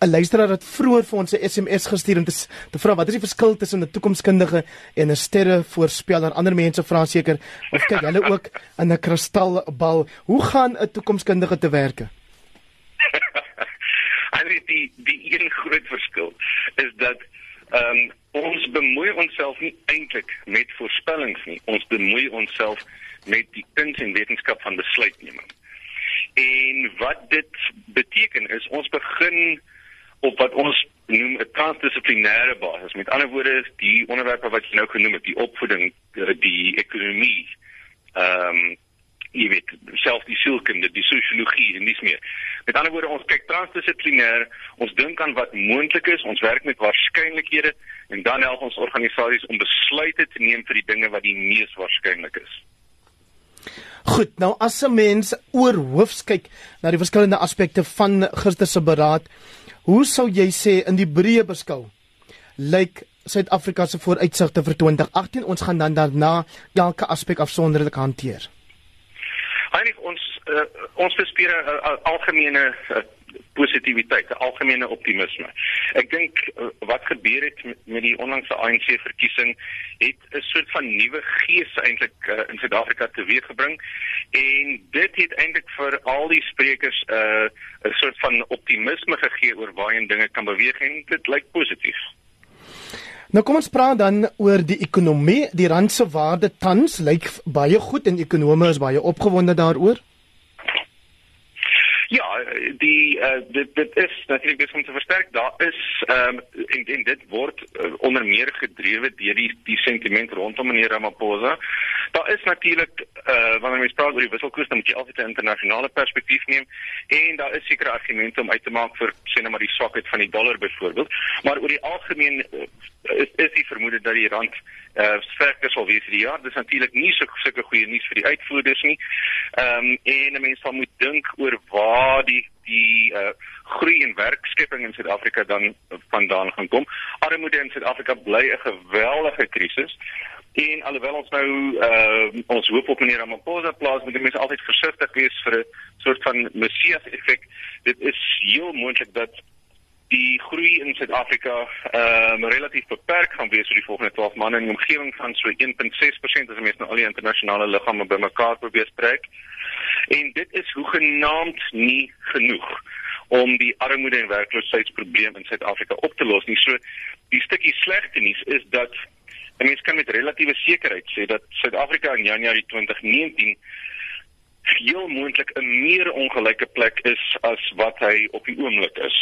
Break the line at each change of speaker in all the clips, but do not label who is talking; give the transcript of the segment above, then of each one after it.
'n luisteraar het vroeër vir ons 'n SMS gestuur om te, vra wat is die verskil tussen 'n toekomskundige en 'n sterrevoorspeller? Ander mense vra seker of kyk hulle ook in 'n kristalbal. Hoe gaan 'n toekomskundige te werk?
Hulle die die een groot verskil is dat ehm um, ons bemoei onsself nie eintlik met voorspellings nie. Ons bemoei onsself met die kuns en wetenskap van besluitneming. En wat dit beteken is ons begin op wat ons noem 'n transdissiplinêre basis. Met ander woorde, die onderwerpe wat jy nou genoem het, die opvoeding, die ekonomie, ehm um, jy weet, selfs die sielkunde, die sosiologie en dis meer. Met ander woorde, ons kyk transdissiplinêr, ons dink aan wat moontlik is, ons werk met waarskynlikhede en dan help ons organisasies om besluite te neem vir die dinge wat die mees waarskynlik is.
Goed, nou as 'n mens oor hoofs kyk na die verskillende aspekte van gister se beraad, hoe sou jy sê in die breë beskou lyk Suid-Afrika se vooruitsigte vir 2018? Ons gaan dan daarna elke aspek afsonderlik hanteer.
Einig ons uh, ons bespreek 'n uh, algemene uh, positiwiteit, 'n algemene optimisme. Ek dink uh, wat gebeur het met, die onlangse ANC verkiesing het 'n soort van nuwe gees eintlik uh, in Suid-Afrika teweeggebring en dit het eintlik vir al die sprekers 'n uh, 'n soort van optimisme gegee oor waarheen dinge kan beweeg en dit lyk positief.
Nou kom ons praat dan oor die ekonomie. Die rand se waarde tans lyk baie goed en ekonome is baie opgewonde daaroor.
Ja, die uh, dit dit is natuurlik om te versterk. Daar is ehm um, en, en dit word uh, onder meer gedrewe deur die die sentiment rondom meneer Ramaphosa. Daar is natuurlik uh wanneer mens praat oor die wisselkoers, dan moet jy altyd 'n internasionale perspektief neem en daar is sekere argumente om uit te maak vir sê net maar die swakheid van die dollar byvoorbeeld. Maar oor die algemeen uh, is is die vermoede dat die rand uh sterker sal wees hierdie jaar. Dis natuurlik nie so sulke goeie nuus vir die uitvoerders nie. Ehm um, en 'n mens sal moet dink oor waar die die uh groei en werkskepping in Suid-Afrika dan vandaan gaan kom. Armoede in Suid-Afrika bly 'n geweldige krisis. En alhoewel ons nou uh ons hoop op meneer Ramaphosa plaas, moet mense altyd versigtig wees vir 'n soort van messias effek. Dit is heel moontlik dat die groei in Suid-Afrika ehm um, relatief beperk gaan wees vir die volgende 12 maande in die omgewing van so 1.6% as mens nou al die internasionale liggame bymekaar probeer trek. En dit is hoegenaamd nie genoeg om die armoede en werkloosheidsprobleem in Suid-Afrika op te los nie. So die stukkie slegte nuus is dat mense kan met relatiewe sekerheid sê dat Suid-Afrika in Januarie 2019 heel moontlik 'n meer ongelyke plek is as wat hy op die oomblik is.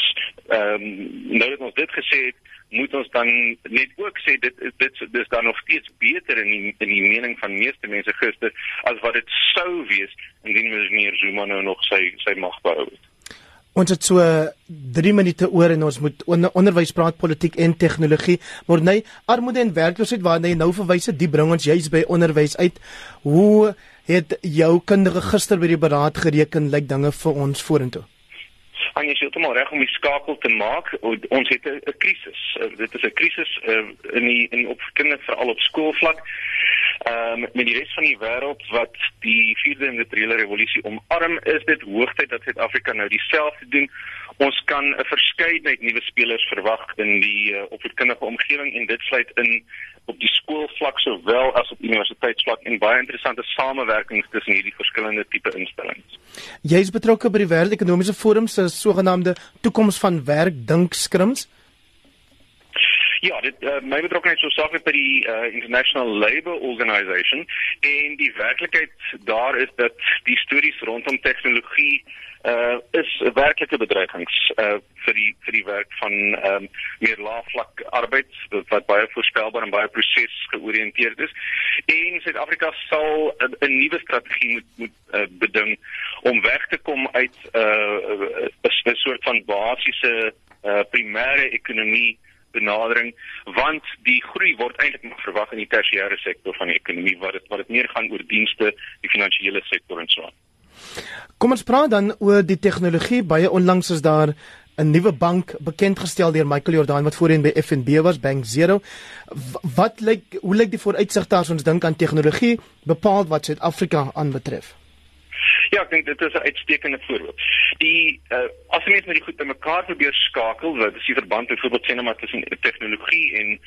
Ehm um, nou dat ons dit gesê het, moet ons dan net ook sê dit dit dis dan nog steeds beter in die, in die mening van meeste mense gister as wat dit sou wees indien meneer Zuma nou nog sy sy mag behou het.
Ons het so 3 minute oor en ons moet onder, onderwys praat politiek en tegnologie. Maar nee, armoede en werkloosheid waarna jy nou verwys het, die bring ons juis by onderwys uit. Hoe het jou kundige gister by die beraad gereken lyk dinge vir ons vorentoe?
Anje sê dit maar reg om die skakel te maak. Ons het 'n krisis. Uh, dit is 'n krisis uh, in die in opvoeding veral op skoolvlak. Ehm um, met die res van die wêreld wat die vierde industriële revolusie omarm, is dit hoogtyd dat Suid-Afrika nou dieselfde doen. Ons kan 'n verskeidenheid nuwe spelers verwag in die uh, opvoedkundige omgewing en dit sluit in op die skoolvlak sowel as op universiteitsvlak en baie interessante samewerkings tussen hierdie verskillende tipe instellings.
Jy is betrokke by die Wêreldekonomiese Forum se sogenaamde toekoms van werk dinkskrims.
Ja, dit uh, my betrokkeheid so saak met by die uh, International Labour Organization en die werklikheid daar is dat die studies rondom tegnologie uh is werklike bedreigings uh vir die vir die werk van ehm um, meer laagvlak arbeid wat baie voorspelbaar en baie proses georiënteerd is. En Suid-Afrika sal 'n nuwe strategie moet moet uh, beding om weg te kom uit 'n uh, 'n soort van basiese uh primêre ekonomie benadering want die groei word eintlik nog verwag in die tersiêre sektor van die ekonomie wat dit wat dit meer gaan oor dienste, die finansiële sektor en so aan.
Kom ons praat dan oor die tegnologie. Baie onlangs is daar 'n nuwe bank bekend gestel deur Michael Jordan wat voorheen by FNB was, Bank Zero. Wat lyk hoe lyk die vooruitsigte as ons dink aan tegnologie bepaal wat Suid-Afrika aanbetref?
Ja, ek dink dit is 'n uitstekende voorbeeld. Die uh, as jy net met die goed bymekaar probeer skakel, wat is die verband byvoorbeeld sê nou maar tussen tegnologie en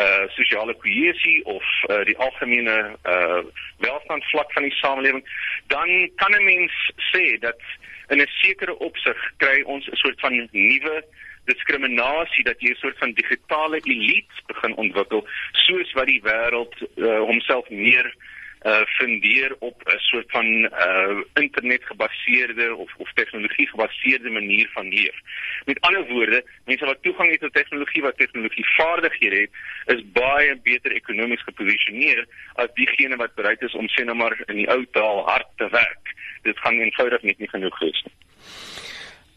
uh sosiale kohesie of uh, die algemene uh welstandsvlak van die samelewing, dan kan 'n mens sê dat in 'n sekere opsig kry ons 'n soort van nuwe diskriminasie dat jy 'n soort van digitale elite begin ontwikkel soos wat die wêreld uh, homself meer uh fundeer op 'n soort van uh internet gebaseerde of of tegnologie gebaseerde manier van leef. Met ander woorde, mense wat toegang het tot tegnologie wat tegnologie vaardighede het, is baie beter ekonomies geposisioneer as diegene wat bereid is om sê nou maar in die ou taal hard te werk. Dit gaan eenvoudig net nie genoeg wees nie.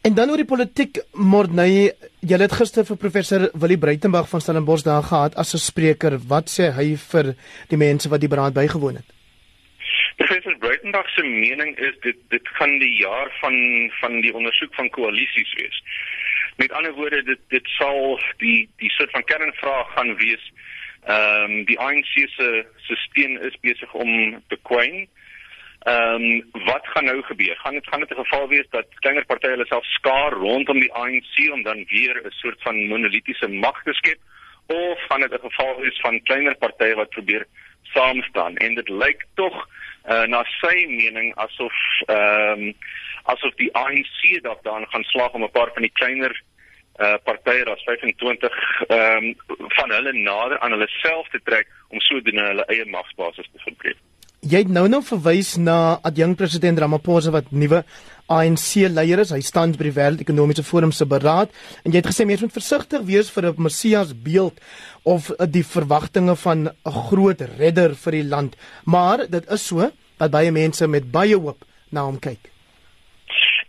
En dan oor die politiek Morney, jy het gister vir professor Willie Breitenberg van Stellenbosch daar gehad as 'n spreker. Wat sê hy vir die mense wat die beraad bygewoon het?
Professor Breitenberg se mening is dit dit gaan die jaar van van die ondersoek van koalisies wees. Met ander woorde dit dit sal die die soort van kernvraag gaan wees. Ehm um, die ANC se steen is besig om te kwyn. Ehm um, wat gaan nou gebeur? Gaan dit gaan dit 'n geval wees dat kleiner partye hulle self skaar rondom die ANC om dan weer 'n soort van monolitiese mag te skep of gaan dit 'n geval wees van kleiner partye wat probeer saam staan? En dit lyk tog uh, na sy mening asof ehm um, asof die ANC dalk dan gaan slaag om 'n paar van die kleiner uh partye as 25 ehm um, van hulle nader aan hulle self te trek om sodoende hulle eie magsbasis te verbreek.
Jy het nou nou verwys na adjunk president Ramaphosa wat nuwe ANC leier is. Hy staan by die Wêreld Ekonomiese Forum se beraad en jy het gesê mens moet versigtig wees vir 'n Messias beeld of die verwagtinge van 'n groot redder vir die land. Maar dit is so dat baie mense met baie hoop na hom kyk.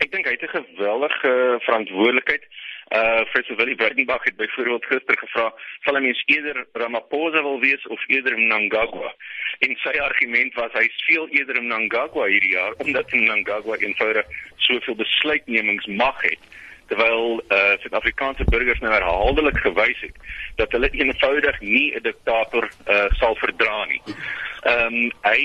Ek dink hy het 'n geweldige verantwoordelikheid. Uh Professor Willie Breitenberg het byvoorbeeld gister gevra, sal 'n mens eerder Ramaphosa wil wees of eerder Mnangagwa? En sy argument was hy speel eerder Mnangagwa hierdie jaar omdat Mnangagwa eenvoudig soveel besluitnemingsmag het terwyl uh Suid-Afrikaanse burgers nou herhaaldelik gewys het dat hulle eenvoudig nie 'n diktator uh sal verdra nie. Ehm um, hy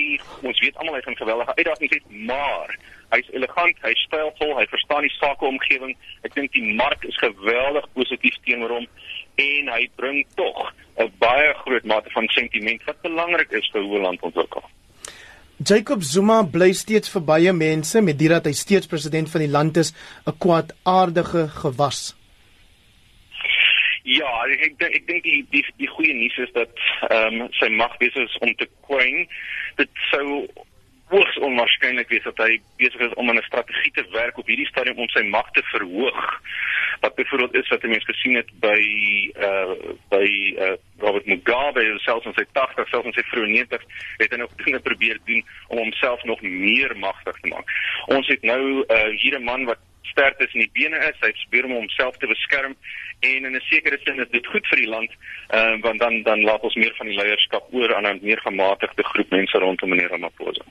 ons weet almal hy gaan geweldige uitdagings hê, maar hy's elegant, hy's stylvol, hy verstaan die sakeomgewing. Ek dink die mark is geweldig positief teenoor hom en hy bring tog 'n baie groot mate van sentiment wat belangrik is vir hoe land ontwikkel.
Jacob Zuma bly steeds vir baie mense met dit dat hy steeds president van die land is 'n kwaadaardige gewas.
Ja, ek ek dink die die die goeie nuus is dat ehm um, sy mag besig om te kwyn. Dit sou hoogs onwaarskynlik wees dat hy besig is om 'n strategie te werk op hierdie stadium om sy mag te verhoog. Wat byvoorbeeld is wat mense gesien het by uh by uh Robert Mugabe selfs in sy 80, selfs in sy vroeë 90, het hy nog dinge probeer doen om homself nog meer magtig te maak. Ons het nou uh hier 'n man wat sterk tussen die bene is, hy probeer om homself te beskerm en in 'n sekere sin is dit goed vir die land, uh, want dan dan laat ons meer van die leierskap oor aan 'n meer gematigde groep mense rondom meneer Ramaphosa.